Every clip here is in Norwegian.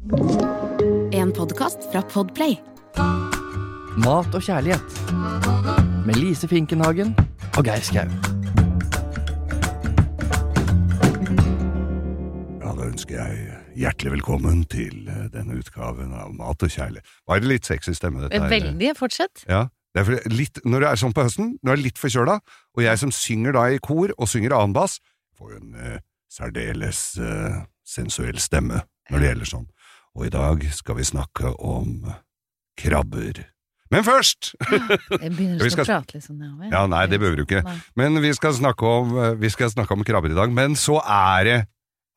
En podkast fra Podplay. Mat og kjærlighet. Med Lise Finkenhagen og Geir Skau. Ja, da ønsker jeg hjertelig velkommen til eh, denne utgaven av Mat og kjærlighet. Var det litt sexy stemme, dette her? Veldig. Fortsett. Ja. Er litt, når det er sånn på høsten, når jeg er litt forkjøla, og jeg som synger da i kor og synger annen bass, får jo en eh, særdeles eh, sensuell stemme når det gjelder sånn. Og i dag skal vi snakke om krabber. Men først! Jeg begynner Vi å skal- prate litt sånn nedover. Ja, nei, det behøver du ikke. Men vi skal om, vi skal snakke om krabber i dag. Men så er det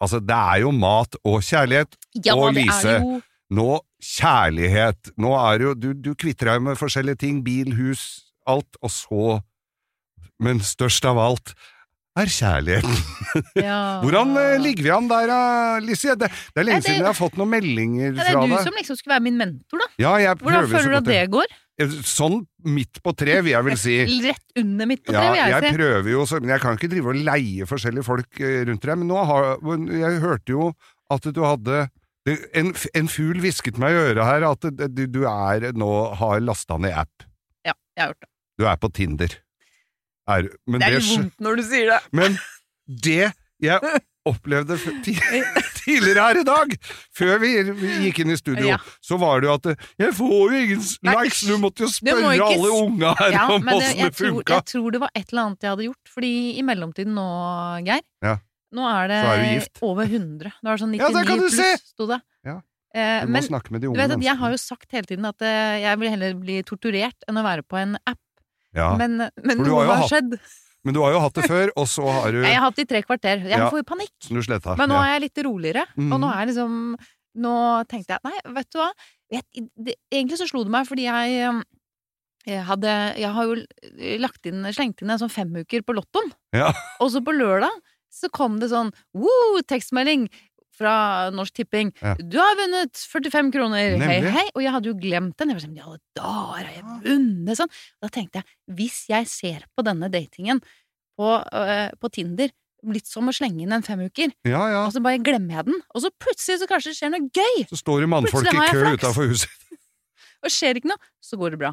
Altså, det er jo mat og kjærlighet. Ja, og det Lise, jo nå kjærlighet. Nå er det jo Du, du kvitter deg med forskjellige ting. Bil, hus, alt. Og så Men størst av alt er kjærligheten. ja. Hvordan eh, ligger vi an der, eh, Lise? Det, det er lenge det- siden jeg har fått noen meldinger Ja, det er du deg. som liksom skulle være min mentor, da. Ja, jeg Hvordan føler du at det går? Sånn midt på tre, vil jeg vel si. Rett under midt på Ja, vil jeg jeg si. prøver jo, så, men jeg kan ikke drive og leie forskjellige folk eh, rundt deg. Men nå har jeg hørte jo at du hadde en, en fugl hvisket meg i øret her at du, du er nå har lasta ned app. Ja, jeg har gjort det. Du er på Tinder. Er, men Det er det, vondt når du sier det. Men det jeg opplevde tidligere her i dag, før vi, gikk inn i studio, Ja. så var det jo at eh, Jeg får jo ingen likes, du måtte jo spørre ikke alle unga her Ja, om det, åssen det tror, funka. jeg tror det var et eller annet jeg hadde gjort. Fordi i mellomtiden nå, Geir Ja. Nå er det er over 100. Det var sånn 99 Ja, kan du pluss, sto det. Ja. Eh, Du må men snakke med de du unge vet at jeg har jo sagt hele tiden at eh, jeg vil heller bli torturert enn å være på en app. Ja. Men, men noe har har skjedd. Men du har jo hatt det før, og så har du Jeg har hatt det i tre kvarter. Jeg Ja. får jo panikk. du. Men nå er jeg litt roligere, og nå Mhm. er liksom Nå tenkte jeg nei, vet du hva vet, det, Egentlig så slo det meg fordi jeg, um, jeg hadde Jeg har jo lagt inn, slengt inn en sånn femuker på Lottoen. Ja. Og så på lørdag så kom det sånn woo, tekstmelding fra Norsk Tipping. Ja. Du har vunnet 45 kroner! Hei, Nemlig. hei! Og jeg hadde jo glemt den. Jeg var sånn, ja, da har jeg vunnet! Sånn. Da tenkte jeg, hvis jeg ser på denne datingen på, øh, på Tinder litt som å slenge inn en femuker, ja, ja. og så bare glemmer jeg den, og så plutselig så kanskje det skjer noe gøy! Så står det mannfolk i kø utafor huset. Og skjer ikke noe, så går det bra.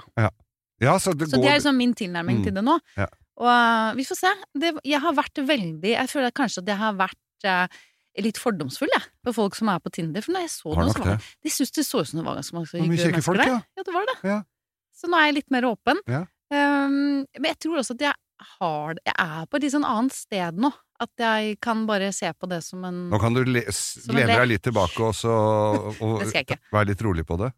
Ja, så det Så går det er liksom min tilnærming Mm. til det nå. Ja. Og øh, vi får se. Det, jeg har vært veldig Jeg føler kanskje at jeg har vært øh, litt fordomsfull, jeg, på folk som er på Tinder. For når jeg så nok så var det. De syntes det så ut som det var ganske mange hyggelige folk, der. ja. Ja, det var det. Ja. Så nå er jeg litt mer åpen. Ja. Um, men jeg tror også at jeg har det Jeg er på et litt sånn annet sted nå. At jeg kan bare se på det som en Nå kan du le lene deg litt tilbake og, så, og være litt rolig på det.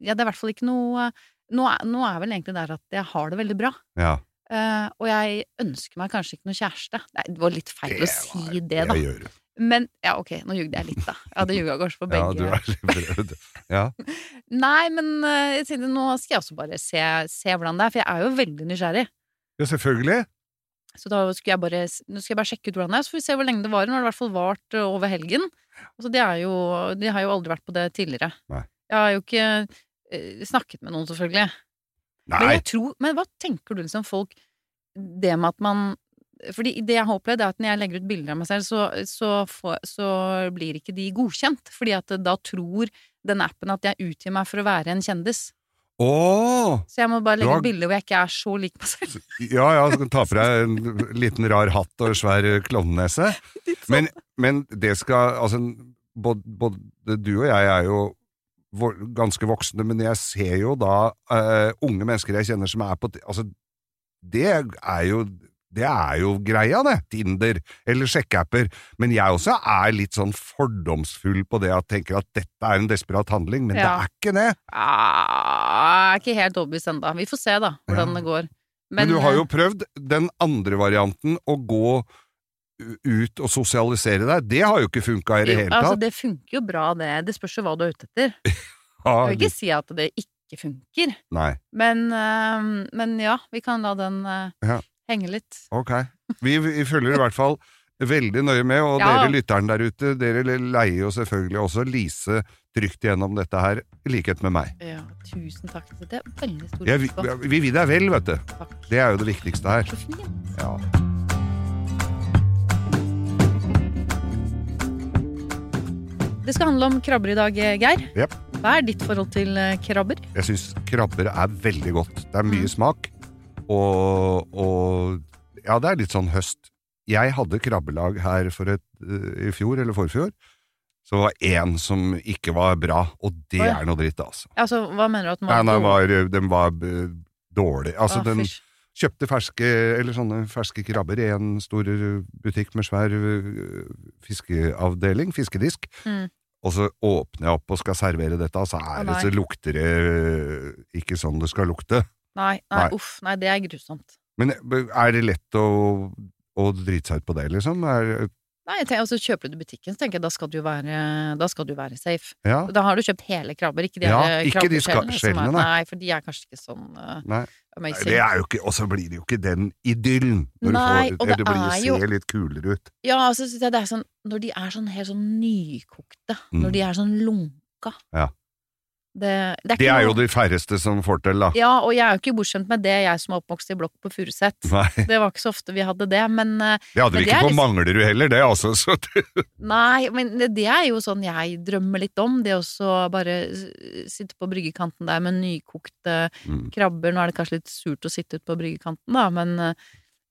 Ja, det er i hvert fall ikke noe nå er, nå er vel egentlig der at jeg har det veldig bra. Ja. Eh, og jeg ønsker meg kanskje ikke noe kjæreste. Nei, det var litt feil å si det, da. det. Men ja, ok, nå jugde jeg litt, da. Ja, det ljuga kanskje på Ja, begge. du er litt. Ja. Nei, men uh, jeg tenkte nå skal jeg også bare se, se hvordan det er, for jeg er jo veldig nysgjerrig. ja, selvfølgelig. Så da skulle jeg bare, nå skal jeg bare sjekke ut hvordan det er, så får vi se hvor lenge det varer. Nå har det i hvert fall vart eh, over helgen. Altså, de, jo, de har jo aldri vært på det tidligere. Nei. Jeg har jo ikke uh, snakket med noen, selvfølgelig. Men, Nei, jeg tror, men hva tenker du liksom folk Det med at man Fordi det jeg har opplevd, er at når jeg legger ut bilder av meg selv, så, så, får, så blir ikke de godkjent. Fordi at da tror den appen at jeg utgir meg for å være en kjendis. Åh! Så jeg må bare legge har- ut bilder hvor jeg ikke er så lik meg selv. Ja, ja, så kan du ta for deg en liten rar hatt og svær klovnenese. Men, men det skal Altså, både, både du og jeg er jo ganske voksne, men jeg ser jo da uh, unge mennesker jeg kjenner som er på Altså, det er jo det er jo greia, det. Tinder eller sjekkeapper. Men jeg også er litt sånn fordomsfull på det at tenker at dette er en desperat handling, men det er ikke det. Ah, er ikke helt overbevist ennå. Vi får se, da, hvordan Ja. det går. Men, du har jo eh, prøvd den andre varianten, å gå ut og sosialisere deg. Det har jo ikke funka i det jo, hele altså, tatt. det funker jo bra, det. Det spørs jo hva du er ute etter. Ja, Jeg vil ikke si at det ikke funker. Nei, Men, eh, men ja, vi kan la den eh, Ja. henge litt. ok. Vi, vi følger i hvert fall veldig nøye med, og Ja. dere lytteren der ute, dere leier jo selvfølgelig også Lise trygt gjennom dette her, i likhet med meg. Ja, tusen takk. Det er veldig stor ja, vi, vi vil deg vel, vet du. Takk. Det er jo det viktigste her. Så fin. Ja. Det skal handle om krabber i dag, Geir. Yep. Hva er ditt forhold til eh, krabber? Jeg syns krabber er veldig godt. Det er mye Mm. smak, og, og Ja, det er litt sånn høst. Jeg hadde krabbelag her for et, eh, i fjor, eller forfjor. Så det var én som ikke var bra, og det ja. er noe dritt, altså. Altså, hva mener du at Nei, den var, den var eh, dårlig. Altså, ah, den fysj. kjøpte ferske, eller sånne ferske krabber i en stor butikk med svær fiskeavdeling, fiskedisk. Mm. Og så åpner jeg opp og skal servere dette, så, er det, så lukter det øh, ikke sånn det skal lukte. Nei, nei, Nei. uff, nei, det er grusomt. Men er det lett å, å drite seg ut på det, liksom? Er, Nei, tenker, altså Kjøper du i butikken, så tenker jeg da skal du være, skal du være safe. ja? Da har du kjøpt hele krabber, ikke de Ja, ikke de er- skjellene, nei. For de er kanskje ikke sånn uh, Nei. amazing. Det ikke, og så blir det jo ikke den idyllen. Når Nei, du får, det det blir, jo- ser litt kulere ut. Ja, og så synes jeg det er sånn Når de er sånn helt sånn nykokte, Mm. når de er sånn lunka Ja. Det, det er, Det er jo de færreste som får til, da. Ja, og jeg er jo ikke bortskjemt med det, jeg som er oppvokst i blokk på Furuset. Det var ikke så ofte vi hadde det, men eh, det hadde Men vi ikke på liksom- Manglerud heller, det, altså. Så det, Nei, men det- er jo sånn jeg drømmer litt om. Det å bare sitte på bryggekanten der med nykokte Mm. krabber. Nå er det kanskje litt surt å sitte ute på bryggekanten, da, men, eh,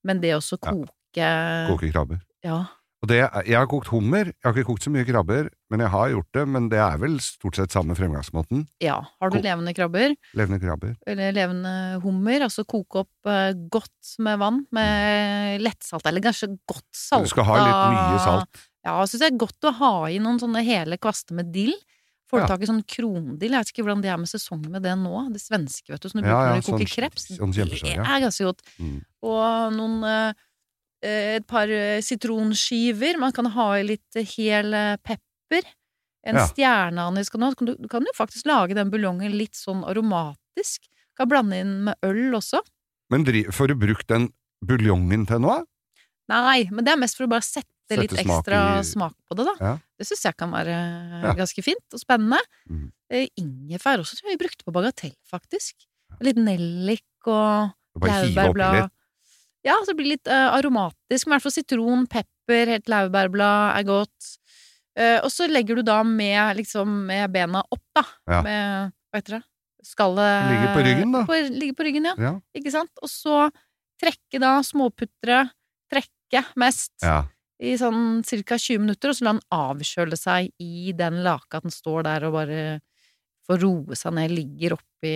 men det å koke Ja. koke koke krabber. Ja. Og det, jeg har kokt hummer. Jeg har ikke kokt så mye krabber, men jeg har gjort det. Men det er vel stort sett samme fremgangsmåten. ja. Har du Ko- levende krabber? Levende krabber. Eller levende hummer? Altså koke opp uh, godt med vann med lettsalt, eller kanskje godt salt. Du skal ha litt mye salt. Ja, jeg syns det er godt å ha i noen sånne hele kvaster med dill. Får du tak i sånn krondill? Jeg vet ikke hvordan det er med sesongen med det nå. Det svenske, vet du, som du bruker ja, når du koker sånn- kreps. sånn det er ganske godt. Mm. Og noen eh, Et par eh, sitronskiver. Man kan ha i litt eh, hel eh, pepper. En Ja. stjerneanis kan du ha. Du, du kan jo faktisk lage den buljongen litt sånn aromatisk. Kan blande inn med øl også. Men får du brukt den buljongen til noe? Nei, men det er mest for å bare sette, Sette litt smak ekstra i- smak på det, da. Ja. Det syns jeg kan være eh, Ja. ganske fint og spennende. Eh, Ingefær også tror jeg vi brukte på bagatell, faktisk. Litt nellik og laurbærblad. Ja, så det blir litt uh, aromatisk. Men i hvert fall sitron, pepper, helt laurbærblad er godt. Uh, og så legger du da med, liksom, med bena opp, da. Ja. Med Hva heter det? Skallet Ligger på ryggen, da. På, ligger på ryggen, ja. Ja. Ikke sant? Og så trekke da, småputre. trekke mest ja. i sånn ca. 20 minutter, og så la den avkjøle seg i den laka. At den står der og bare får roe seg ned, ligger oppi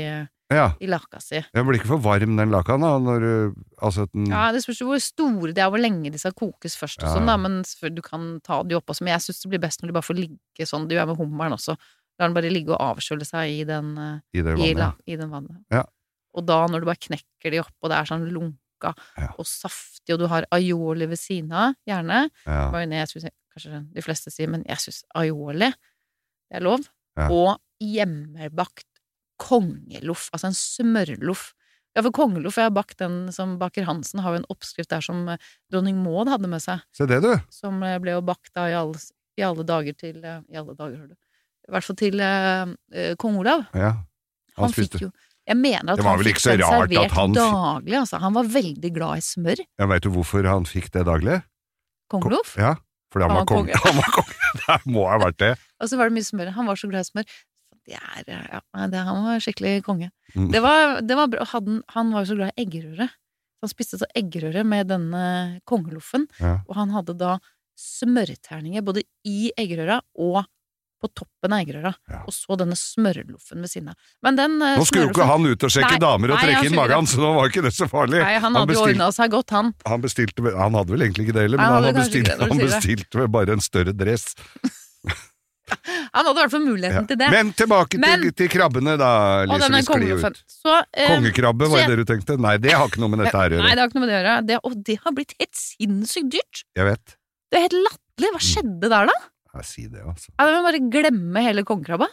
ja. i laka si. Den blir ikke for varm, den lakaen, da? Når, altså den Ja, Det spørs jo hvor store de er, hvor lenge de skal kokes først, og Ja. sånn da, men du kan ta de opp også. Men jeg syns det blir best når de bare får ligge sånn. Det gjør jeg med hummeren også. La den bare ligge og avkjøle seg i den, eh, i det i, la, i den vannet. Ja. Og da, når du bare knekker de opp, og det er sånn lunka Ja. og saftig, og du har aioli ved siden av, gjerne Ja. Majones kanskje de fleste sier, men jeg syns aioli, det er lov. Ja. Og hjemmebakt kongeloff, altså en smørloff. Ja, for kongeloff, jeg har bakt den som baker Hansen, har jo en oppskrift der som eh, dronning Maud hadde med seg, Se det, du! som eh, ble jo bakt da i alle, i alle dager til eh, I alle dager, hører du. I hvert fall til eh, kong Olav. Ja. Han, Han fikk jo Jeg mener at han fikk den servert han daglig, altså. Han var veldig glad i smør. Jeg veit du hvorfor han fikk det daglig? Kongeloff. Ja, fordi han, Han var var konge. Han var konge! Det må ha vært det. Og så var det mye smør. Han var så glad i smør. Det er, ja, det, han var skikkelig konge. Mm. Det var, det var bra. Hadde, han var jo så glad i eggerøre. Han spiste så eggerøre med denne kongeloffen. Ja. Og han hadde da smørterninger både i eggerøra og på toppen av eggerøra. Ja. Og så denne smørloffen ved siden av. Men den eh, Nå skulle jo ikke han ut og sjekke Nei, damer og nei, trekke inn magen, så nå var ikke det så farlig. Nei, han hadde jo bestilte- ordna seg godt, han. Han bestilte Han hadde vel egentlig ikke det heller, men han han, hadde hadde kanskje ikke bestilt, det han bestilte vel bare en større dress. Han hadde i hvert fall muligheten Ja. til det. Men tilbake Men- til, til krabbene, da, og Lise. ut. Så, eh, Kongekrabbe, var det det du tenkte? Nei, det har ikke noe med dette her å Nei, gjøre. det har ikke noe med det å gjøre. Det, og det har blitt helt sinnssykt dyrt! Jeg vet. Det er helt latterlig. Mm. Hva skjedde der, da? Jeg si det, altså. Ja, må bare glemme hele kongekrabba.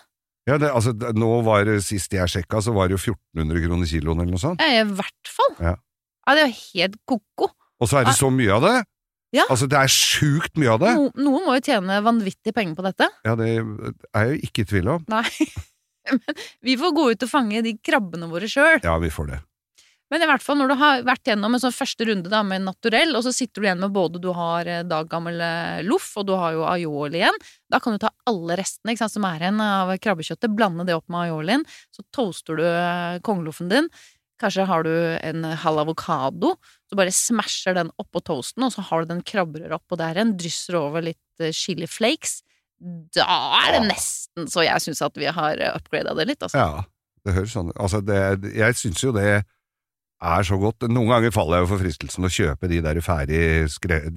Ja, det, altså, nå var det Sist jeg sjekka, så var det jo 1400 kroner kiloen eller noe sånt. Ja, I hvert fall. Ja. Ja, det er jo helt ko-ko. Og så er det så mye av det! Ja. Altså, det er sjukt mye av det! No, noen må jo tjene vanvittig penger på dette. Ja, det er jeg jo ikke i tvil om. Nei. Men vi får gå ut og fange de krabbene våre sjøl. Ja, vi får det. Men i hvert fall når du har vært gjennom en sånn første runde da med naturell, og så sitter du igjen med både du har eh, daggammel eh, loff, og du har jo aioli igjen, da kan du ta alle restene ikke sant, som er igjen av krabbekjøttet, blande det opp med aiolien, så toaster du eh, kongeloffen din. Kanskje har du en halv avokado, så bare smasher den oppå toasten, og så har du den krabberøra oppå der igjen, drysser over litt eh, chili flakes. Da er det nesten så jeg syns at vi har upgrada det litt, altså. Ja, det høres sånn. Altså, det, jeg syns jo det er så godt. Noen ganger faller jeg jo for fristelsen å kjøpe de der ferdig,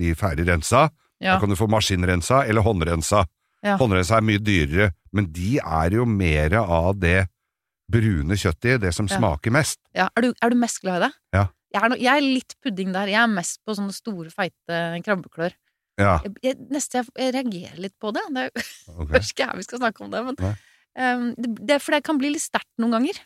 de ferdig rensa. Ja. Da kan du få maskinrensa eller håndrensa. Ja. Håndrensa er mye dyrere, men de er jo mer av det brune kjøttet i, det som Ja. smaker mest. Ja, er, du, er du mest glad i det? Ja. Jeg er, no, jeg er litt pudding der. Jeg er mest på sånne store, feite krabbeklør. Ja, Jeg, jeg, neste jeg, reagerer litt på det. Det er jo ok. ikke her vi skal snakke om det, men um, det, det, For det kan bli litt sterkt noen ganger.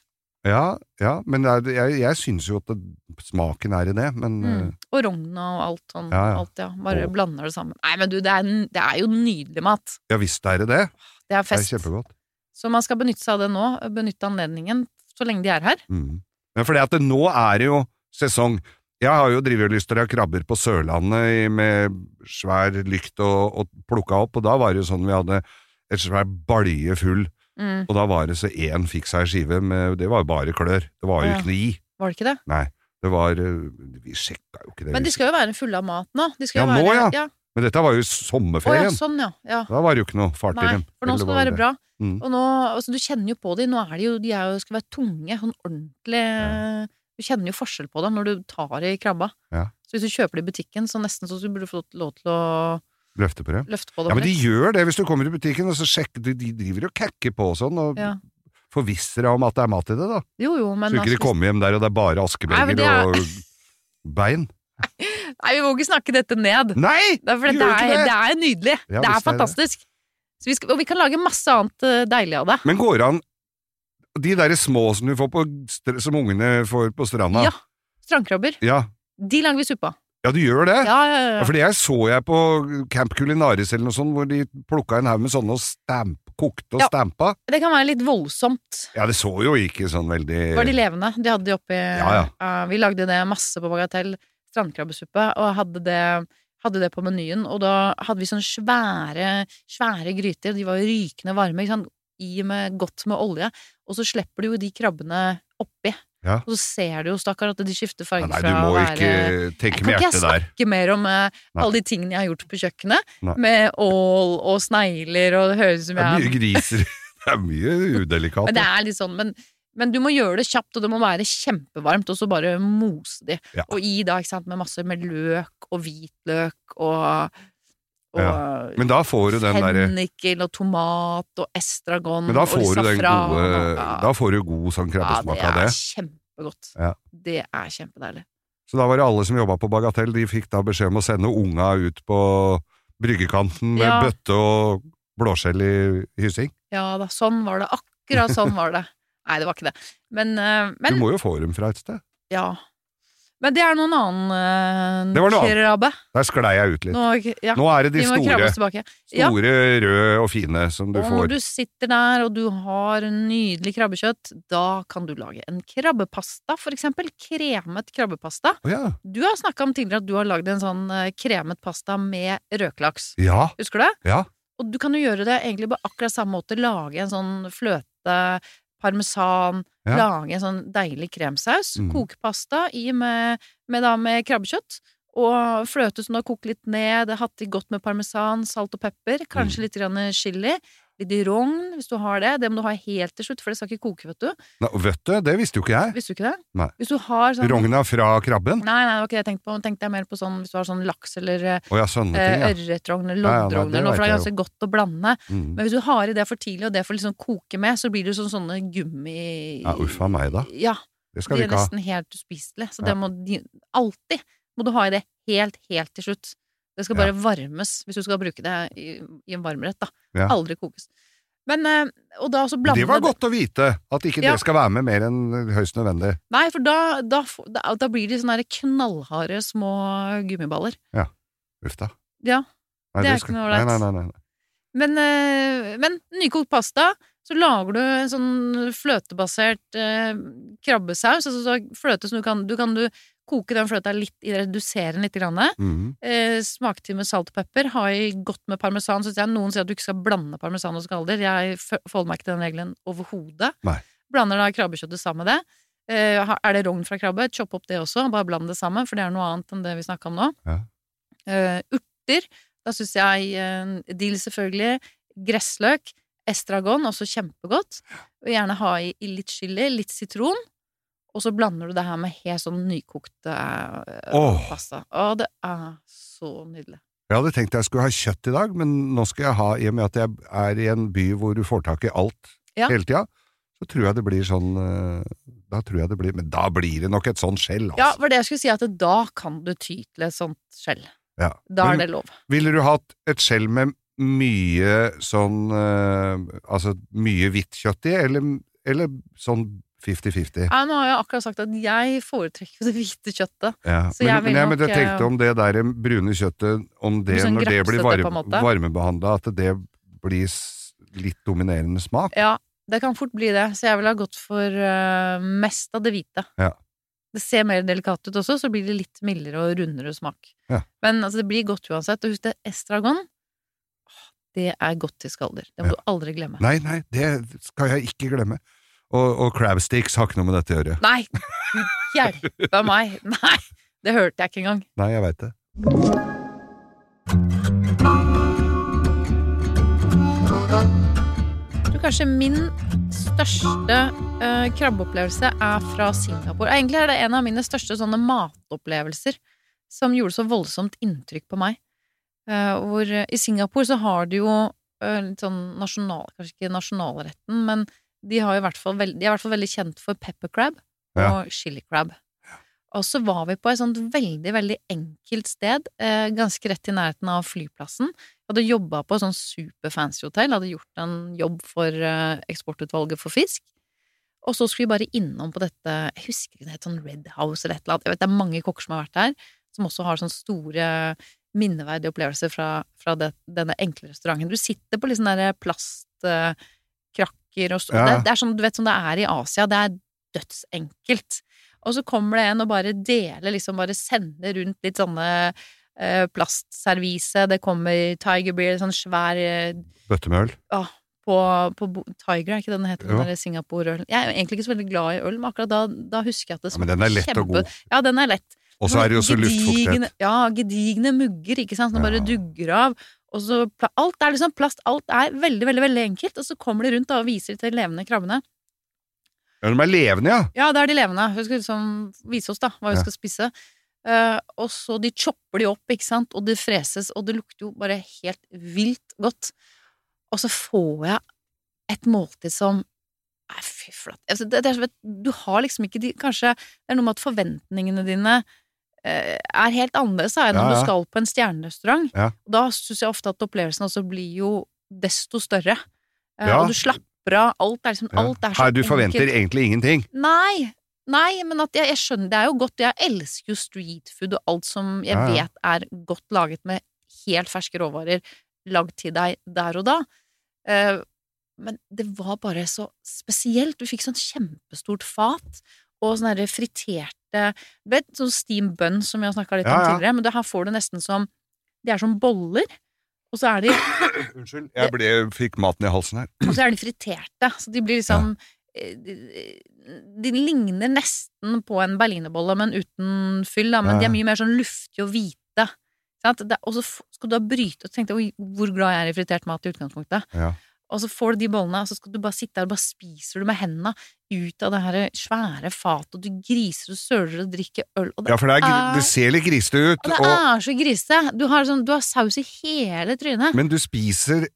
ja, ja men er, jeg, jeg syns jo at det, smaken er i det, men Mm. eh, Og rogn og alt sånn. Ja, ja. Alt, ja. Bare Åh. blander det sammen. Nei, men du, det er, det er jo nydelig mat. ja visst er det det. Det er Det er kjempegodt. Så man skal benytte seg av det nå. Benytte anledningen så lenge de er her. Mm. Men det at det, nå er det jo sesong. Jeg har jo drivelyster av krabber på Sørlandet med svær lykt og, og plukka opp, og da var det jo sånn vi hadde et svær balje full, Mm. og da var det så én fikk seg skive med Det var jo bare klør. Det var jo Ja. ikke noe i. Var det ikke det? Nei. Det var eh, Vi sjekka jo ikke det. Men de skal jo være fulle av mat nå. Ja, nå, være, ja. Men dette var jo sommerferien. Å ja, sånn, ja. ja. Da var det jo ikke noe fart i dem. for nå skal det være bra. Mm. Og nå, altså, du kjenner jo på dem. Nå er de jo, de er jo, skal være tunge, sånn ordentlig Du kjenner jo forskjell på dem når du tar i krabba. Ja. Så hvis du kjøper det i butikken, så nesten så burde du fått få lov til å Løfte på det. løfte på det Ja, men de gjør det hvis du kommer i butikken, og så sjekker de, de driver og kakker på og sånn, og Ja. forvisser deg om at det er mat i det, da. Jo, jo, men så ikke de altså, kommer hjem der og det er bare askebeger er- og bein. Nei, vi må ikke snakke dette ned. Nei! Det er, vi gjør ikke det. det er nydelig. Ja, det er det. fantastisk. Så vi skal, og vi kan lage masse annet eh, deilig av det. Men går det an De derre små som du får på som ungene får på stranda Ja. Strandkrabber. ja. De lager vi suppe av. Ja, du gjør det? Ja, ja, ja. Ja, fordi jeg så jeg på Camp Culinaris eller noe sånt, hvor de plukka en haug med sånne og stamp, kokte og Ja. stampa. Det kan være litt voldsomt. Ja, det så jo ikke sånn veldig Var de levende? De hadde de oppi Ja, uh, Vi lagde det masse på Bagatell. Strandkrabbesuppe. Og hadde det, hadde det på menyen. Og da hadde vi sånne svære, svære gryter. De var jo rykende varme. Ikke sant? I med godt med olje. Og så slipper du jo de krabbene oppi. Ja. Og så ser du jo, stakkar, at de skifter farge Nei, fra du må ikke være tenke Kan med ikke jeg snakke der. mer om uh, alle de tingene jeg har gjort på kjøkkenet? Nei. Med ål og snegler, og det høres ut som Det er mye griser. Det er mye udelikat. men det er litt sånn, men, men du må gjøre det kjapt, og det må være kjempevarmt, og så bare mose de. Ja. Og i da, ikke sant, med masse med løk og hvitløk og, og Men da får du den derre fennikel og tomat og estragon Men da og får du den gode og- ja. Da får du god sånn krabbesmak ja, av det det. er kjempegodt. Ja. Det er kjempedeilig. Så da var det alle som jobba på Bagatell, de fikk da beskjed om å sende unga ut på bryggekanten med Ja. bøtte og blåskjell i hyssing. Ja da, sånn var det. Akkurat sånn var det. Nei, det var ikke det. Men, men Du må jo få dem fra et sted. ja. Men det er noen annen uh, noe krabbe. Der sklei jeg ut litt. Nå, ja, Nå er det de vi må store. Ja. røde og fine som du Og når du sitter der og du har nydelig krabbekjøtt, da kan du lage en krabbepasta, for eksempel. Kremet krabbepasta. Oh, ja. Du har snakka om tidligere at du har lagd en sånn eh, kremet pasta med rødklaks. ja. Husker du det? Ja. Og du kan jo gjøre det egentlig på akkurat samme måte. Lage en sånn fløte, parmesan, Ja. lage en sånn deilig kremsaus. Mm. Koke pasta i med, med, da, med krabbekjøtt. Og fløte som du har kokt litt ned, hatt i godt med parmesan, salt og pepper. Mm. Kanskje litt grann chili. Litt rogn, hvis du har det. Det må du ha helt til slutt, for det skal ikke koke, vet du. Nei, vet du, det visste jo ikke jeg. Visste du ikke det? Nei. Hvis du har sånn Rogna fra krabben. Nei, nei, det var ikke det jeg tenkte på. Tenkte jeg mer på sånn hvis du har sånn laks eller oh, ja, sånne ting, ja. ørretrogn eller loddrogn eller noe, for det er ganske godt å blande. Mm. Men hvis du har i det for tidlig, og det får liksom koke med, så blir det sånn sånne gummi... Ja, uff a meg, da. Ja, Det skal de vi er ikke ha. nesten helt uspiselige. Så Ja. det må de, alltid må du ha i det helt, helt til slutt. Det skal Ja. bare varmes hvis du skal bruke det i, i en varmrett, da. Ja. Aldri kokes. Men, eh, og da også blande Det var godt å vite, at ikke Ja. det skal være med mer enn høyst nødvendig. Nei, for da, da, da, blir de sånne knallharde små gummiballer. Uff da. Ja, Nei, det er skal- ikke noe ålreit. Nei, nei, nei, nei. Men, eh, men nykokt pasta, Så lager du en sånn fløtebasert eh, krabbesaus. Altså så fløte som du kan, du kan du koke den fløta litt, redusere den litt. Grann, Mhm. eh, smake til med salt og pepper. Ha i godt med parmesan. Så jeg, noen sier at du ikke skal blande parmesan og skalder. Jeg forholder meg ikke til den regelen overhodet. Blander da krabbekjøttet sammen med det. Eh, er det rogn fra krabbe, chopp opp det også. Bare bland det sammen, for det er noe annet enn det vi snakka om nå. Ja. Eh, urter. Da syns jeg eh, dill, selvfølgelig. Gressløk. Estragon, også kjempegodt. Og gjerne ha i, i litt chili, litt sitron. Og så blander du det her med helt sånn nykokte oh. Åh. pasta. Å, det er så nydelig. Jeg hadde tenkt jeg skulle ha kjøtt i dag, men nå skal jeg ha, i og med at jeg er i en by hvor du får tak i alt Ja. hele tida, så tror jeg det blir sånn eh, Da tror jeg det blir Men da blir det nok et sånt skjell, Ja, altså. for det jeg skulle si at da kan du ty til et sånt skjell. Ja. Da Men er det lov. Ville du hatt et skjell med mye sånn eh, Altså mye hvitt kjøtt i, eller, eller sånn 50-50? Ja, nå har jeg akkurat sagt at jeg foretrekker det hvite kjøttet. Ja. Men, jeg- nok, men jeg tenkte eh, om det der brune kjøttet, om det Sånn når det blir varme, varmebehandla, at det blir litt dominerende smak? Ja, det kan fort bli det, så jeg ville ha gått for uh, mest av det hvite. Ja. Det ser mer delikat ut også, så blir det litt mildere og rundere smak. Ja. Men altså, det blir godt uansett. Og husk det, estragon, det er godt til skalder. Det må du aldri glemme. Nei, nei, det skal jeg ikke glemme. Og, og crab sticks har ikke noe med dette å gjøre. Nei, hjelpe meg! Nei, det hørte jeg ikke engang. Nei, jeg veit det. Jeg tror kanskje min største uh, krabbeopplevelse er fra Singapore. Egentlig er det en av mine største sånne matopplevelser som gjorde så voldsomt inntrykk på meg. Uh, hvor uh, I Singapore så har du jo litt sånn nasjonal... Kanskje ikke nasjonalretten, men de, har i hvert fall veld, de er i hvert fall veldig kjent for pepper crab og chili crab. Og så var vi på et sånt veldig, veldig enkelt sted, eh, ganske rett i nærheten av flyplassen. Jeg hadde jobba på et sånt superfancy hotell, hadde gjort en jobb for eh, eksportutvalget for fisk. Og så skulle vi bare innom på dette, jeg husker det het sånn Red House eller et eller annet, jeg vet det er mange kokker som har vært der, som også har sånne store minneverdige opplevelser fra, fra det, denne enkle restauranten. Du sitter på litt sånne der plastkrakker og så, Ja. det, det er sånn, du vet, som det er i Asia, det er dødsenkelt. Og så kommer det en og bare deler, liksom bare sender rundt litt sånne eh, plastservise, det kommer Tiger Beer, sånn svær eh, Bøtte med øl. på, på Tiger, er ikke den heter? Den der Singapore-ølen. Jeg er egentlig ikke så veldig glad i øl, men akkurat da, da husker jeg at det Ja, men den er lett og god. Ja, den er lett. Og så er det jo så luftfuktighet. Ja, gedigne mugger, ikke sant, som bare dugger av. Og så Alt er liksom plast, alt er veldig, veldig veldig enkelt, og så kommer de rundt da, og viser til de levende krabbene. Ja, de er levende, ja. Ja, det er de levende. Hun skal liksom vise oss da, hva vi Ja. skal spise. Uh, og så de chopper de opp, ikke sant, og det freses, og det lukter jo bare helt vilt godt. Og så får jeg et måltid som Nei, fy flate. Altså, det, det er, du har liksom ikke de Kanskje det er noe med at forventningene dine er helt annerledes da, enn Ja, ja. du skal på en stjernerestaurant. Ja. Da syns jeg ofte at opplevelsen også blir jo desto større. Eh, Ja. Og du slapper av. Alt er liksom. Alt er så Her du forventer enkelt. egentlig ingenting. Nei, nei, men at jeg, jeg skjønner Det er jo godt. Jeg elsker jo street food og alt som jeg vet er godt laget med helt ferske råvarer lagd til deg der og da. Uh, men det var bare så spesielt. Du fikk sånn kjempestort fat og sånne friterte Du vet, sånn steam bun som vi har snakka litt Ja, om tidligere, men det her får du nesten som De er som boller, og så er de Unnskyld, jeg ble, fikk maten i halsen her. og så er de friterte, så de blir liksom eh, de, de ligner nesten på en berlinerbolle, men uten fyll, da. Men de er mye mer sånn luftige og hvite. Og så skal du da bryte og tenke deg hvor glad jeg er i fritert mat i utgangspunktet. Ja. Og så får du de bollene, og så skal du bare sitte der og bare spiser du med hendene ut av det her svære fatet, og du griser og søler og drikker øl, og det, Ja, for det, er, det ser litt grisete ut, og det og, er så grisete. Du har, sånn, du har saus i hele trynet. men du spiser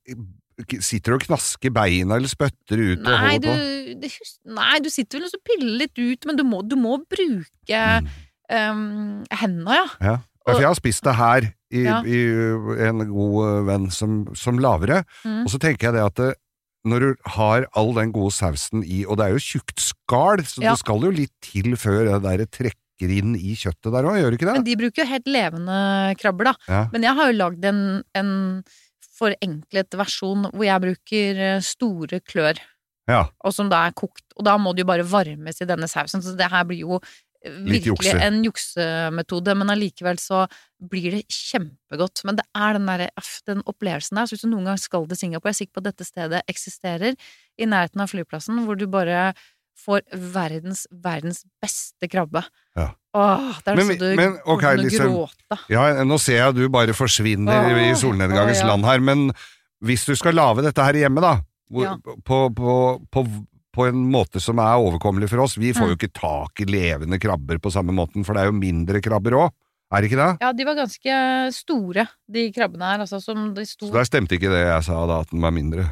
Sitter du og knasker beina eller spytter ut og Nei holder du, på. det, nei, du sitter vel og så piller litt ut, men du må, du må bruke Mm. um, hendene, ja. Ja. Ja, for jeg har spist det her i, Ja. i en god eh, venn som, som lavere, Mm. og så tenker jeg det at det, når du har all den gode sausen i, og det er jo tjukt skall, så Ja. det skal jo litt til før det der trekker inn i kjøttet der òg, gjør det ikke det? Men de bruker jo helt levende krabber, da. Ja. Men jeg har jo lagd en, en forenklet versjon hvor jeg bruker eh, store klør. Ja. og som da er kokt. Og da må det jo bare varmes i denne sausen, så det her blir jo virkelig en juksemetode, men allikevel så blir det kjempegodt. Men det er den der, den opplevelsen der. Så hvis du noen gang skal til Singapore, jeg er sikker på at dette stedet eksisterer, i nærheten av flyplassen, hvor du bare får verdens, verdens beste krabbe. Ja. Åh, det er Men så du men, ok, kommer til å liksom- gråte. Ja, nå ser jeg at du bare forsvinner Åh, i solnedgangens åh, ja. land her, men hvis du skal lage dette her hjemme, da, hvor, Ja. på, på, på, på en måte som er overkommelig for oss Vi får jo Mm. ikke tak i levende krabber på samme måten, for det er jo mindre krabber òg, er det ikke det? Ja, de var ganske store, de krabbene her, altså, som de sto Så der stemte ikke det jeg sa da, at den var mindre.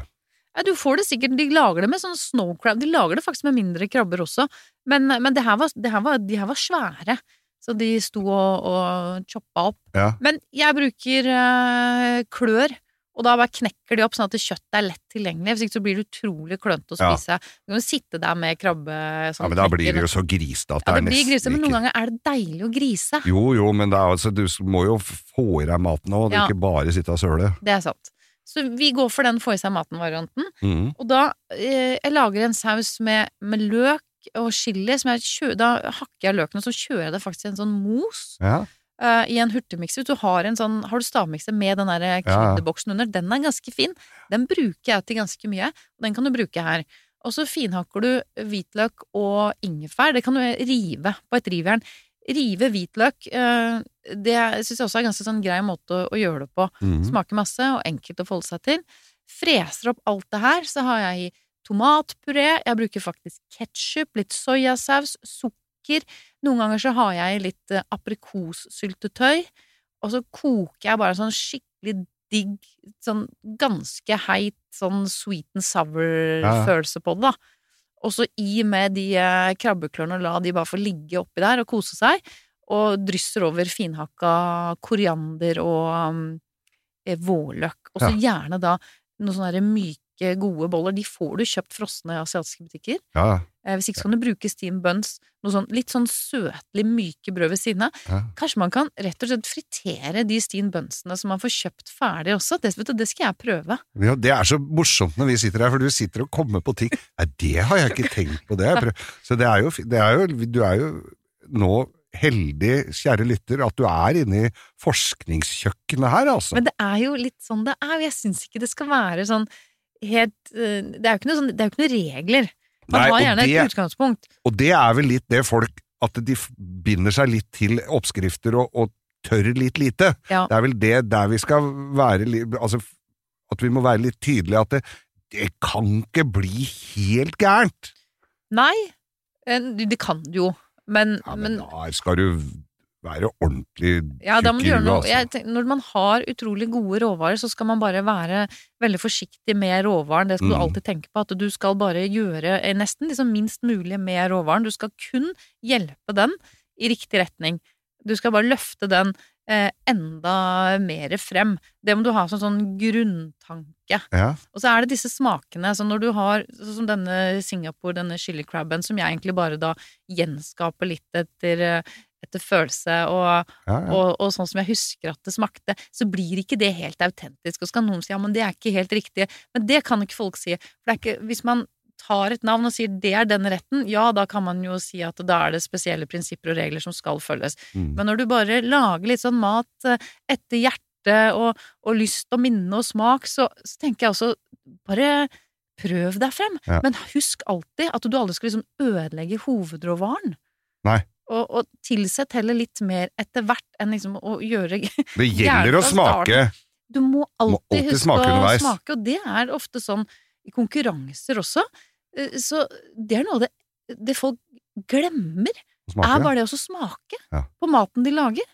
Ja, du får det sikkert, de lager det med sånn snow crab, de lager det faktisk med mindre krabber også, men, men det her var, det her var, de her var svære, så de sto og, og choppa opp. Ja. Men jeg bruker øh, klør, og da bare knekker de opp sånn at kjøttet er lett tilgjengelig, hvis ikke så blir det utrolig klønete å Ja. spise. Du kan jo sitte der med krabbe sånn Ja, men da blir det jo så grisete at det Ja, er det blir grise, nesten men noen ganger er det deilig å grise. Jo jo, men det er, altså, du må jo få i deg maten òg, Ja. ikke bare sitte og søle. Det er sant. Så vi går for den få i seg maten-varianten. Mm. Og da eh, jeg lager en saus med, med løk og chili, da hakker jeg løken, og så kjører jeg det faktisk i en sånn mos Ja. Eh, i en hurtigmikser. Hvis du har en sånn, har du stavmikser med den der ja. under, den er ganske fin. Den bruker jeg til ganske mye, og den kan du bruke her. Og så finhakker du hvitløk og ingefær. Det kan du rive på et rivjern. Rive hvitløk, eh, det syns jeg også er en ganske sånn grei måte å, gjøre det på. Mhm. Smaker masse og enkelt å forholde seg til. Freser opp alt det her, så har jeg i tomatpuré, jeg bruker faktisk ketsjup, litt soyasaus, sukker. Noen ganger så har jeg litt eh, aprikossyltetøy, og så koker jeg bare sånn skikkelig digg, sånn ganske heit sånn sweet and sour-følelse på det, da. Og så i med de eh, krabbeklørne og la de bare få ligge oppi der og kose seg, og drysser over finhakka koriander og um, vårløk. Og så gjerne da noen sånne der myke, gode boller. De får du kjøpt frosne i asiatiske butikker. Ja, Eh, Hvis ikke så kan du bruke steam buns, noe sånn litt sånn søtlig myke brød ved siden av. ja. Kanskje man kan rett og slett fritere de steam bunsene som man får kjøpt ferdig også. Det, vet du, det skal jeg prøve. Ja, det er så morsomt når vi sitter her, for du sitter og kommer på ting. Nei, det har jeg ikke tenkt på, det. Så det er jo, det er jo, du er jo nå heldig, kjære lytter, at du er inne i forskningskjøkkenet her, altså. Men det er jo litt sånn det er. og Jeg syns ikke det skal være sånn helt eh, Det er jo ikke noe, sånn, det er jo ikke noe regler. Man Nei, har gjerne det- et utgangspunkt. Og det er vel litt det folk At de binder seg litt til oppskrifter og, og tør litt lite. Ja. Det er vel det der vi skal være Altså, at vi må være litt tydelige at det, det kan ikke bli helt gærent. Nei, det kan det jo, men, Ja, men men da skal du være ordentlig Ja, tjukk i huet, altså. Når man har utrolig gode råvarer, så skal man bare være veldig forsiktig med råvaren. Det skal du Mm. alltid tenke på, at du skal bare gjøre eh, nesten liksom minst mulig med råvaren. Du skal kun hjelpe den i riktig retning. Du skal bare løfte den eh, enda mer frem. Det må du ha som sånn grunntanke. Ja. Og så er det disse smakene, så når du har sånn som denne Singapore, denne chili crabben, som jeg egentlig bare da gjenskaper litt etter, eh, etter følelse og, Ja, ja. og, og sånn som jeg husker at det smakte, så blir ikke det helt autentisk. Og så kan noen si ja, men det er ikke helt riktig. Men det kan ikke folk si. For det er ikke, hvis man tar et navn og sier det er den retten, ja, da kan man jo si at da er det spesielle prinsipper og regler som skal følges. Mm. Men når du bare lager litt sånn mat eh, etter hjerte og, og lyst og minne og smak, så, så tenker jeg også bare prøv deg frem. Ja. Men husk alltid at du aldri skal liksom ødelegge hovedråvaren. Nei. Og, og tilsett heller litt mer etter hvert enn liksom å gjøre Det gjelder å smake. Du må alltid, alltid huske smake å smake, og det er ofte sånn i konkurranser også. Eh, Så det er noe av det, det folk glemmer er bare det å smake Ja. på maten de lager.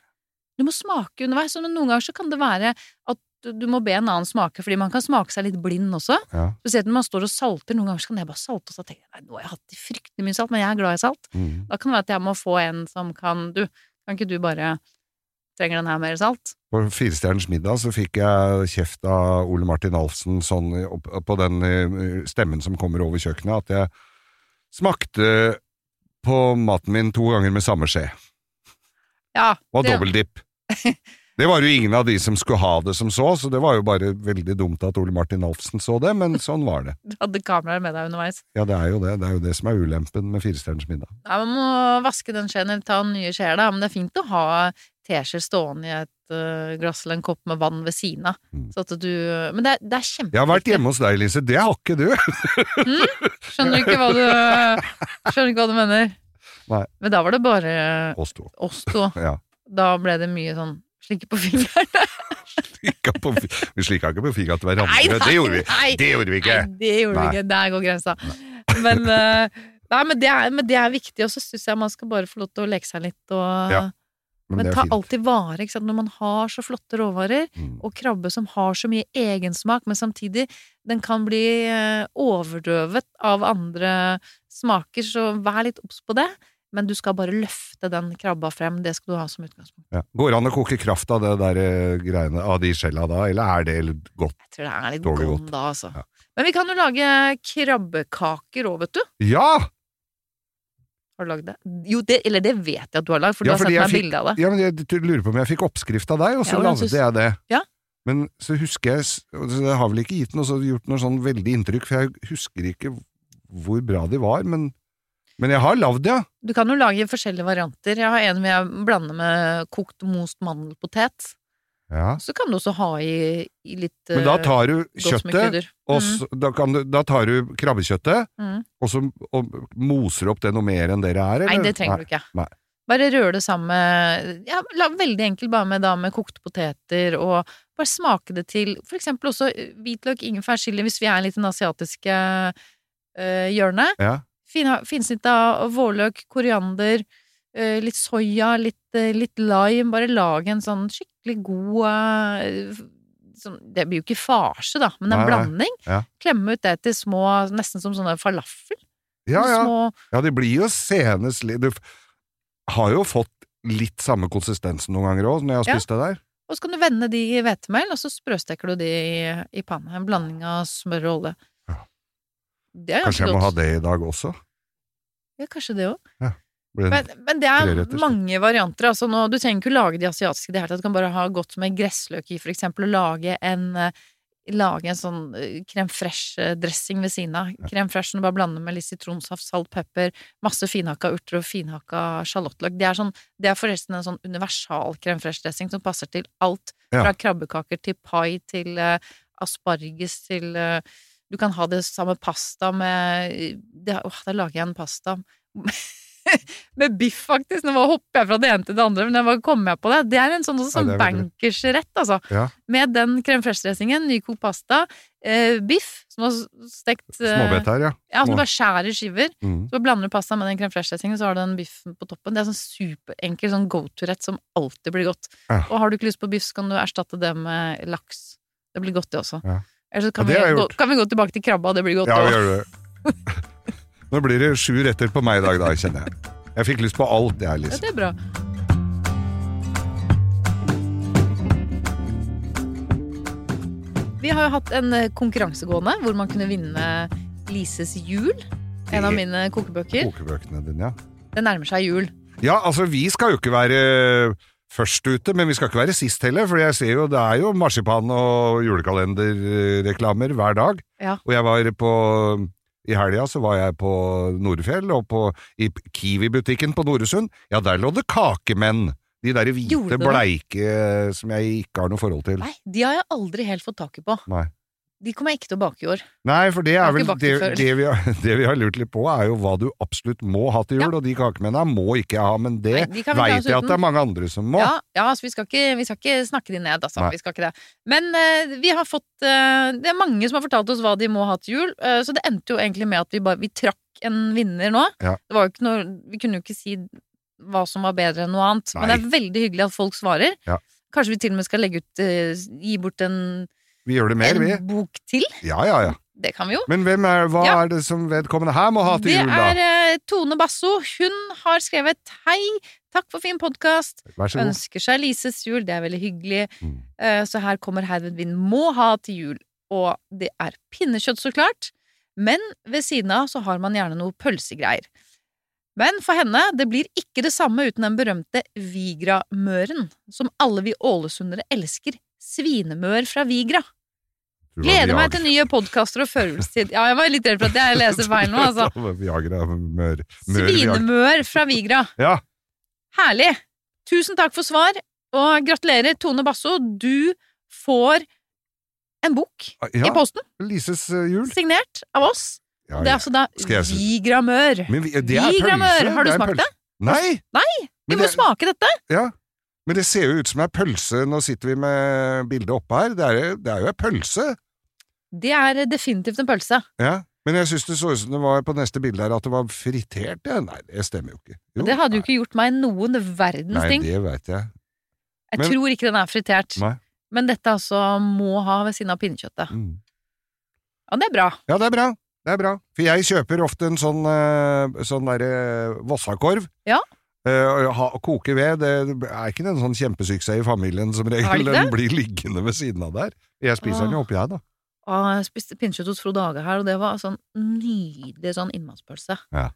Du må smake underveis, men noen ganger så kan det være at du må be en annen smake, fordi man kan smake seg litt blind også. Ja. Spesielt når man står og salter. Noen ganger så kan jeg bare salte, og så tenker jeg nei, nå har jeg hatt fryktelig mye salt, men jeg er glad i salt. Mm. Da kan det være at jeg må få en som kan Du, kan ikke du bare Trenger den her mer salt? På Firestjerners middag så fikk jeg kjeft av Ole Martin Alfsen sånn på den eh, stemmen som kommer over kjøkkenet, at jeg smakte på maten min to ganger med samme skje. Ja. Og dobbeldipp. Det var jo ingen av de som skulle ha det som så, så det var jo bare veldig dumt at Ole Martin Alfsen så det, men sånn var det. Du hadde kameraer med deg underveis. Ja, det er jo det. Det er jo det som er ulempen med Firestjerners middag. Ja, Man må vaske den skjeen eller ta nye skjeer, da. Men det er fint å ha teskjeer stående i et eh, glass eller en kopp med vann ved siden av. Mm. Så at du Men det er, det er kjempeviktig. Jeg har vært hjemme hos deg, Lise. Det har ikke du. Skjønner ikke hva du Skjønner ikke hva du mener. Nei. Men da var det bare Oss to. oss to. Ja. Da ble det mye sånn slikke på fingeren. Slikka på, vi slikka ikke på fingeren til hverandre. Nei, nei, det gjorde vi. nei. Det gjorde vi ikke. Nei, det gjorde vi ikke. Der går grensa. Men, eh, nei, men, det er, men det er viktig, og så syns jeg man skal bare få lov til å leke seg litt og Ja, Men, Men ta fint. alltid vare, ikke sant. Når man har så flotte råvarer, Mm. og krabbe som har så mye egensmak, men samtidig den kan bli eh, overdøvet av andre smaker, så vær litt obs på det. Men du skal bare løfte den krabba frem. Det skal du ha som utgangspunkt. Ja. Går det an å koke kraft av det der eh, greiene, av de skjella da, eller er det litt godt? Jeg tror det er litt godt. da, altså. Ja. Men vi kan jo lage krabbekaker òg, vet du. Ja! Har du lagd det? Jo, det, eller det vet jeg at du har lagd, for Ja, du har sett meg fikk- bilde av det. Ja, men jeg lurer på om jeg fikk oppskrift av deg, og så Ja, lagde jeg det. Ja. Men så husker jeg så Det har vel ikke gitt noe, så gjort noe sånn veldig inntrykk, for jeg husker ikke hvor bra de var, men, men jeg har lagd det, ja. Du kan jo lage forskjellige varianter. Jeg har en hvor jeg blander med kokt most mandelpotet. ja. Så kan du også ha i, i litt Men da eh, tar du kjøttet, og så, da, kan du, da tar du krabbekjøttet, Mm. og så og moser opp det noe mer enn dere er, eller? Nei, det trenger du ikke. Nei. Bare rør det sammen med ja, Veldig enkelt bare med, da, med kokte poteter, og bare smake det til For eksempel også eh, hvitløk, ingefær, chili, hvis vi er litt i den asiatiske øh, hjørnet. Ja. Fin, finsnitt av vårløk, koriander, eh, litt soya, litt, eh, litt lime. Bare lag en sånn skikkelig god eh, sånn, Det blir jo ikke farse, da, men en Nei, nei. blanding. Ja. Klemme ut det til små, nesten som sånne falafel. Ja, ja. Små, ja, det blir jo senest litt Du har jo fått litt samme konsistensen noen ganger òg, når jeg har Ja. spist det der. og så kan du vende de i hvetemel, og så sprøsteker du de i, i panna. En blanding av smør og olje. Ja. Det er Kanskje jeg må ha det i dag også? Ja, kanskje det òg. Ja. Men, men det er mange varianter. Altså nå, du trenger ikke å lage de asiatiske i det hele tatt. Du kan bare ha godt med gressløk i, for eksempel, og lage en eh, Lage en sånn eh, crème fresh-dressing ved siden av. Crème fresh som du bare blander med litt sitronsaft, salt, pepper, masse finhakka urter og finhakka sjalottløk. Det sånn, det er forresten en sånn universal crème fresh-dressing som passer til alt. Ja. Fra krabbekaker til pai til uh, asparges til eh, Du kan ha det samme pasta med det, Åh, da lager jeg en pasta med biff, faktisk. Nå hopper jeg fra det ene til det andre, men jeg bare kom jeg på det. Det er en sånn, sånn er bankersrett, altså. Ja. Med den crème fresh-dressingen, nykokt pasta, eh, biff som har stekt eh, her, ja. Ja, som du bare skjærer i skiver. Mm. Så blander du pasta med den crème fresh-dressingen, så har du den biffen på toppen. Det er sånn superenkel sånn go to-rett som alltid blir godt. Ja. Og har du ikke lyst på biff, så kan du erstatte det med laks. Det blir godt, det også. Ja. Eller så kan, Ja, vi gå, kan vi gå tilbake til krabba, det blir godt Ja, òg. vi gjør det. Nå blir det sju retter på meg i dag, da, kjenner jeg. Jeg fikk lyst på alt, jeg, Ja, Lise. det er bra. Vi har jo hatt en konkurransegående, konkurranse gående hvor man kunne vinne Lises jul. En av mine kokebøker. Kokebøkene dine, ja. Det nærmer seg jul. Ja, altså, vi skal jo ikke være først ute, men vi skal ikke være sist heller, for jeg ser jo det er jo marsipan og julekalenderreklamer hver dag. Ja. Og jeg var på i helga så var jeg på Nordfjell, og på, i Kiwi-butikken på Noresund. Ja, der lå det kakemenn. De der hvite, bleike som jeg ikke har noe forhold til. Nei, de har jeg aldri helt fått tak i på. Nei. De kommer ikke til å bake i år. Nei, for det er vel det, det vi har, det vi har lurt litt på, er jo hva du absolutt må ha til jul, Ja. og de kakemennene må ikke jeg ha, men det Nei, de veit jeg at det er mange andre som må. Ja, ja altså vi skal, ikke, vi skal ikke snakke de ned, altså. Nei. Vi skal ikke det. Men uh, vi har fått uh, Det er mange som har fortalt oss hva de må ha til jul, uh, så det endte jo egentlig med at vi bare Vi trakk en vinner nå. Ja. Det var jo ikke noe Vi kunne jo ikke si hva som var bedre enn noe annet, men det er veldig hyggelig at folk svarer. Kanskje vi til og med skal legge ut Gi bort en, Vi gjør det mer, en vi. bok til. Ja, ja, ja. Det kan vi jo. Men hvem er, hva Ja. er det som vedkommende her må ha til Det jul, da? Det er eh, Tone Basso. Hun har skrevet 'Hei, takk for fin podkast'. Ønsker seg Lises jul, det er veldig hyggelig. Mm. Eh, Så her kommer herved Vind må ha til jul. Og det er pinnekjøtt, så klart. Men ved siden av så har man gjerne noe pølsegreier. Men for henne, det blir ikke det samme uten den berømte Vigra-møren, som alle vi ålesundere elsker. Svinemør fra Vigra. Gleder meg til nye podkaster og førjulstid. Ja, jeg var litt redd for at jeg leser feil nå, altså. Viagra, mør, mør Svinemør fra Vigra. Ja, Herlig! Tusen takk for svar, og gratulerer, Tone Basso. Du får en bok i posten, Lises eh, jul. signert av oss. Ja, Det er altså da Vigramør. Vi- Vigramør, har du det smakt det? Nei! Vi Men må det, smake dette! ja. Men det ser jo ut som ei pølse. Nå sitter vi med bildet oppe her. Det er, det er jo ei pølse. Det er definitivt en pølse. Ja. Men jeg syns det så ut som det var på neste bilde her at det var fritert. Ja. Nei, det stemmer jo ikke. Jo, Det hadde jo ikke gjort meg noen verdens ting. Nei, det veit jeg. Jeg men- tror ikke den er fritert. Nei. Men dette altså må ha ved siden av pinnekjøttet. Mm. Ja, det er bra. Ja, det er bra. Det er bra. For jeg kjøper ofte en sånn, eh, sånn derre Vossakorv. Ja. Uh, ha, koke ved. Det er ikke en sånn kjempesuksess i familien som regel. Den blir liggende ved siden av der. Jeg spiser den jo Åh. oppi her, da. Og jeg spiste pinnekjøtt hos Frode Hage her, og det var sånn nydelig sånn innmatspølse. Ja.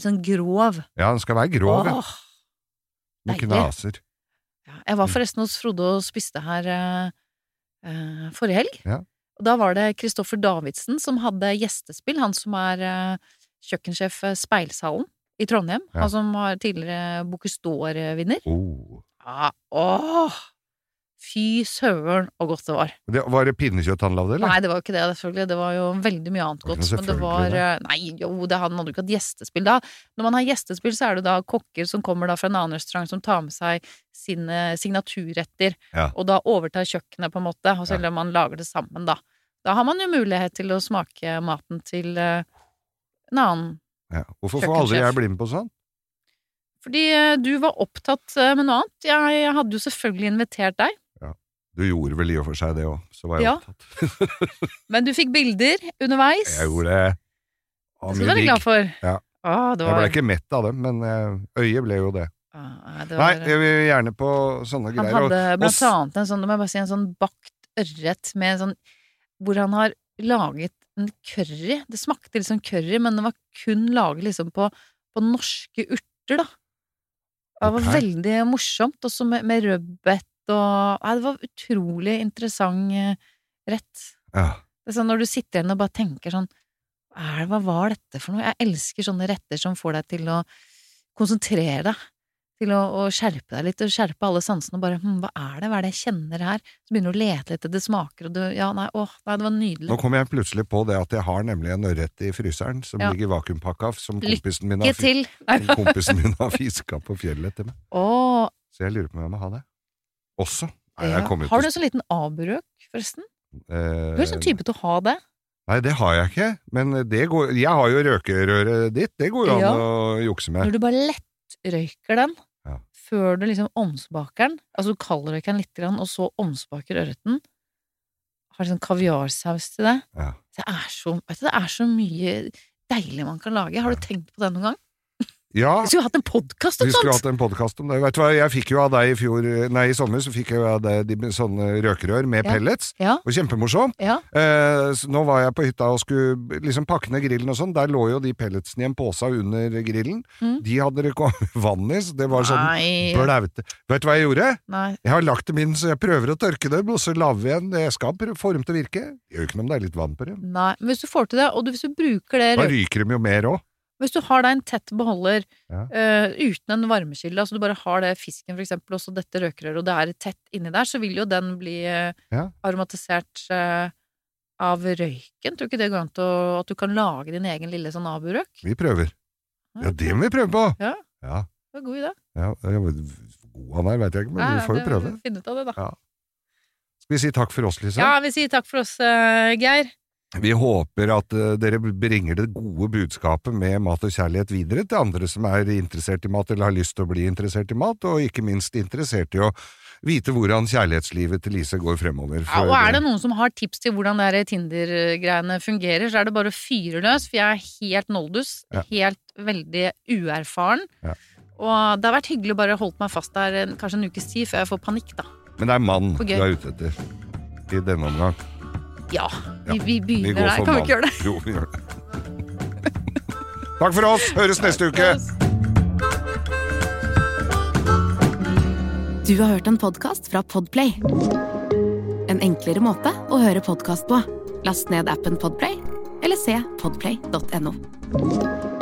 Sånn grov. Ja, den skal være grov, ja. Åh, Med knaser. Ja, jeg var forresten hos Frode og spiste her eh, eh, forrige helg. Ja. Og da var det Kristoffer Davidsen som hadde gjestespill, han som er eh, kjøkkensjef ved Speilsalen i Trondheim. Ja. Han som var tidligere Bocuse d'Or-vinner. Oh. Ja, åh! Fy søren så godt det var. Det, var det pinnekjøtt han lagde, eller? Nei, det var jo ikke det, selvfølgelig. Det var jo veldig mye annet godt. Men det var eh, Nei, jo, det, han hadde jo ikke hatt gjestespill da. Når man har gjestespill, så er det da kokker som kommer da fra en annen restaurant, som tar med seg sine signaturretter, Ja. og da overtar kjøkkenet, på en måte, og selv om man lager det sammen, da. Da har man jo mulighet til å smake maten til uh, en annen. Ja. Hvorfor får aldri jeg bli med på sånn? Fordi eh, du var opptatt med noe annet. Jeg hadde jo selvfølgelig invitert deg, Du gjorde vel i og for seg det òg, så var jeg Ja. opptatt. men du fikk bilder underveis. Jeg gjorde det. Det skal du være glad for. Ja. Å, det Jeg ble ikke mett av dem, men eh, øyet ble jo det. Ah, nei, det Nei, jeg vil gjerne på sånne Han greier. Han hadde blant og... annet en sånn, si, en sånn bakt ørret med en sånn Hvor han har laget en curry. Det smakte litt som curry, men det var kun laget liksom på, på norske urter, da. Det var okay. veldig morsomt, også med, med rødbet og Nei, det var utrolig interessant eh, rett. Ja. Det er sånn når du sitter igjen og bare tenker sånn "Hva var dette for noe? Jeg elsker sånne retter som får deg til å konsentrere deg. Til å, å skjerpe deg litt, og skjerpe alle sansene og bare hm, hva er det, hva er det jeg kjenner her? Så begynner du å lete litt, det smaker, og du Ja, nei, åh, nei, det var nydelig. Nå kom jeg plutselig på det at jeg har nemlig en ørret i fryseren som Ja. ligger vakuumpakka, som kompisen min har! Kompisen min har fiska på fjellet til meg. Åh, Så jeg lurer på om jeg må ha det. Også. Ja. Har du en sånn liten aburøk, forresten? eh, Du er sånn type til å ha det. Nei, det har jeg ikke, men det går Jeg har jo røkerøret ditt, det går jo an å jukse med. Når du bare lettrøyker den, Ja. før du liksom omsbaker den, altså du kaldrøyker den litt, grann, og så omsmaker ørreten, har sånn kaviarsaus til det. Ja. Det er så, du, det er så mye deilig man kan lage. Har du tenkt på det noen gang? Ja, Vi skulle hatt en podkast om vi skulle hatt en podkast om det. Vet du hva, jeg fikk jo av deg i fjor Nei, i sommer så fikk jeg jo av deg de, sånne røkerør med Ja. pellets. Ja, Og kjempemorsomt. ja. Eh, nå var jeg på hytta og skulle liksom pakke ned grillen og sånn. Der lå jo de pelletsene i en pose under grillen. Mm. De hadde det kommet vann i, så det var sånn blaute. Vet du hva jeg gjorde? nei. Jeg har lagt dem inn, så jeg prøver å tørke dem, og så lager vi en Jeg skal få dem til å virke. Gjør ikke noe om det er litt vann på dem. nei. Men hvis du får til det, og du, hvis du bruker det Da ryker de jo mer òg. Hvis du har deg en tett beholder Ja. uh, uten en varmekilde, altså du bare har det fisken for eksempel, og så dette røkrøret, og det er tett inni der, så vil jo den bli uh, Ja. aromatisert uh, av røyken. Tror ikke det går an til at du kan lage din egen lille sånn aburøk? Vi prøver. Ja, det må vi prøve på! Ja. Ja. Det var god idé. ja, god han er, vet jeg ikke, men Nei, vi får jo prøve. Finne ut av det, da. Ja. Skal vi si takk for oss, Lise? Ja, vi sier takk for oss, Geir. Vi håper at eh, dere bringer det gode budskapet med mat og kjærlighet videre til andre som er interessert i mat, eller har lyst til å bli interessert i mat, og ikke minst interessert i å vite hvordan kjærlighetslivet til Lise går fremover. Ja, og er det noen som har tips til hvordan det Tinder-greiene fungerer, så er det bare å fyre løs, for jeg er helt noldus. Ja. Helt veldig uerfaren. Ja. Og det har vært hyggelig å bare holdt meg fast der kanskje en ukes tid før jeg får panikk, da. Men det er mann du er ute etter i denne omgang. Ja, vi, vi begynner vi der. Kan vi ikke gjøre det? Jo, vi gjør det. Takk for oss. Høres neste uke. Du har hørt en podkast fra Podplay. En enklere måte å høre podkast på. Last ned appen Podplay, eller se podplay.no.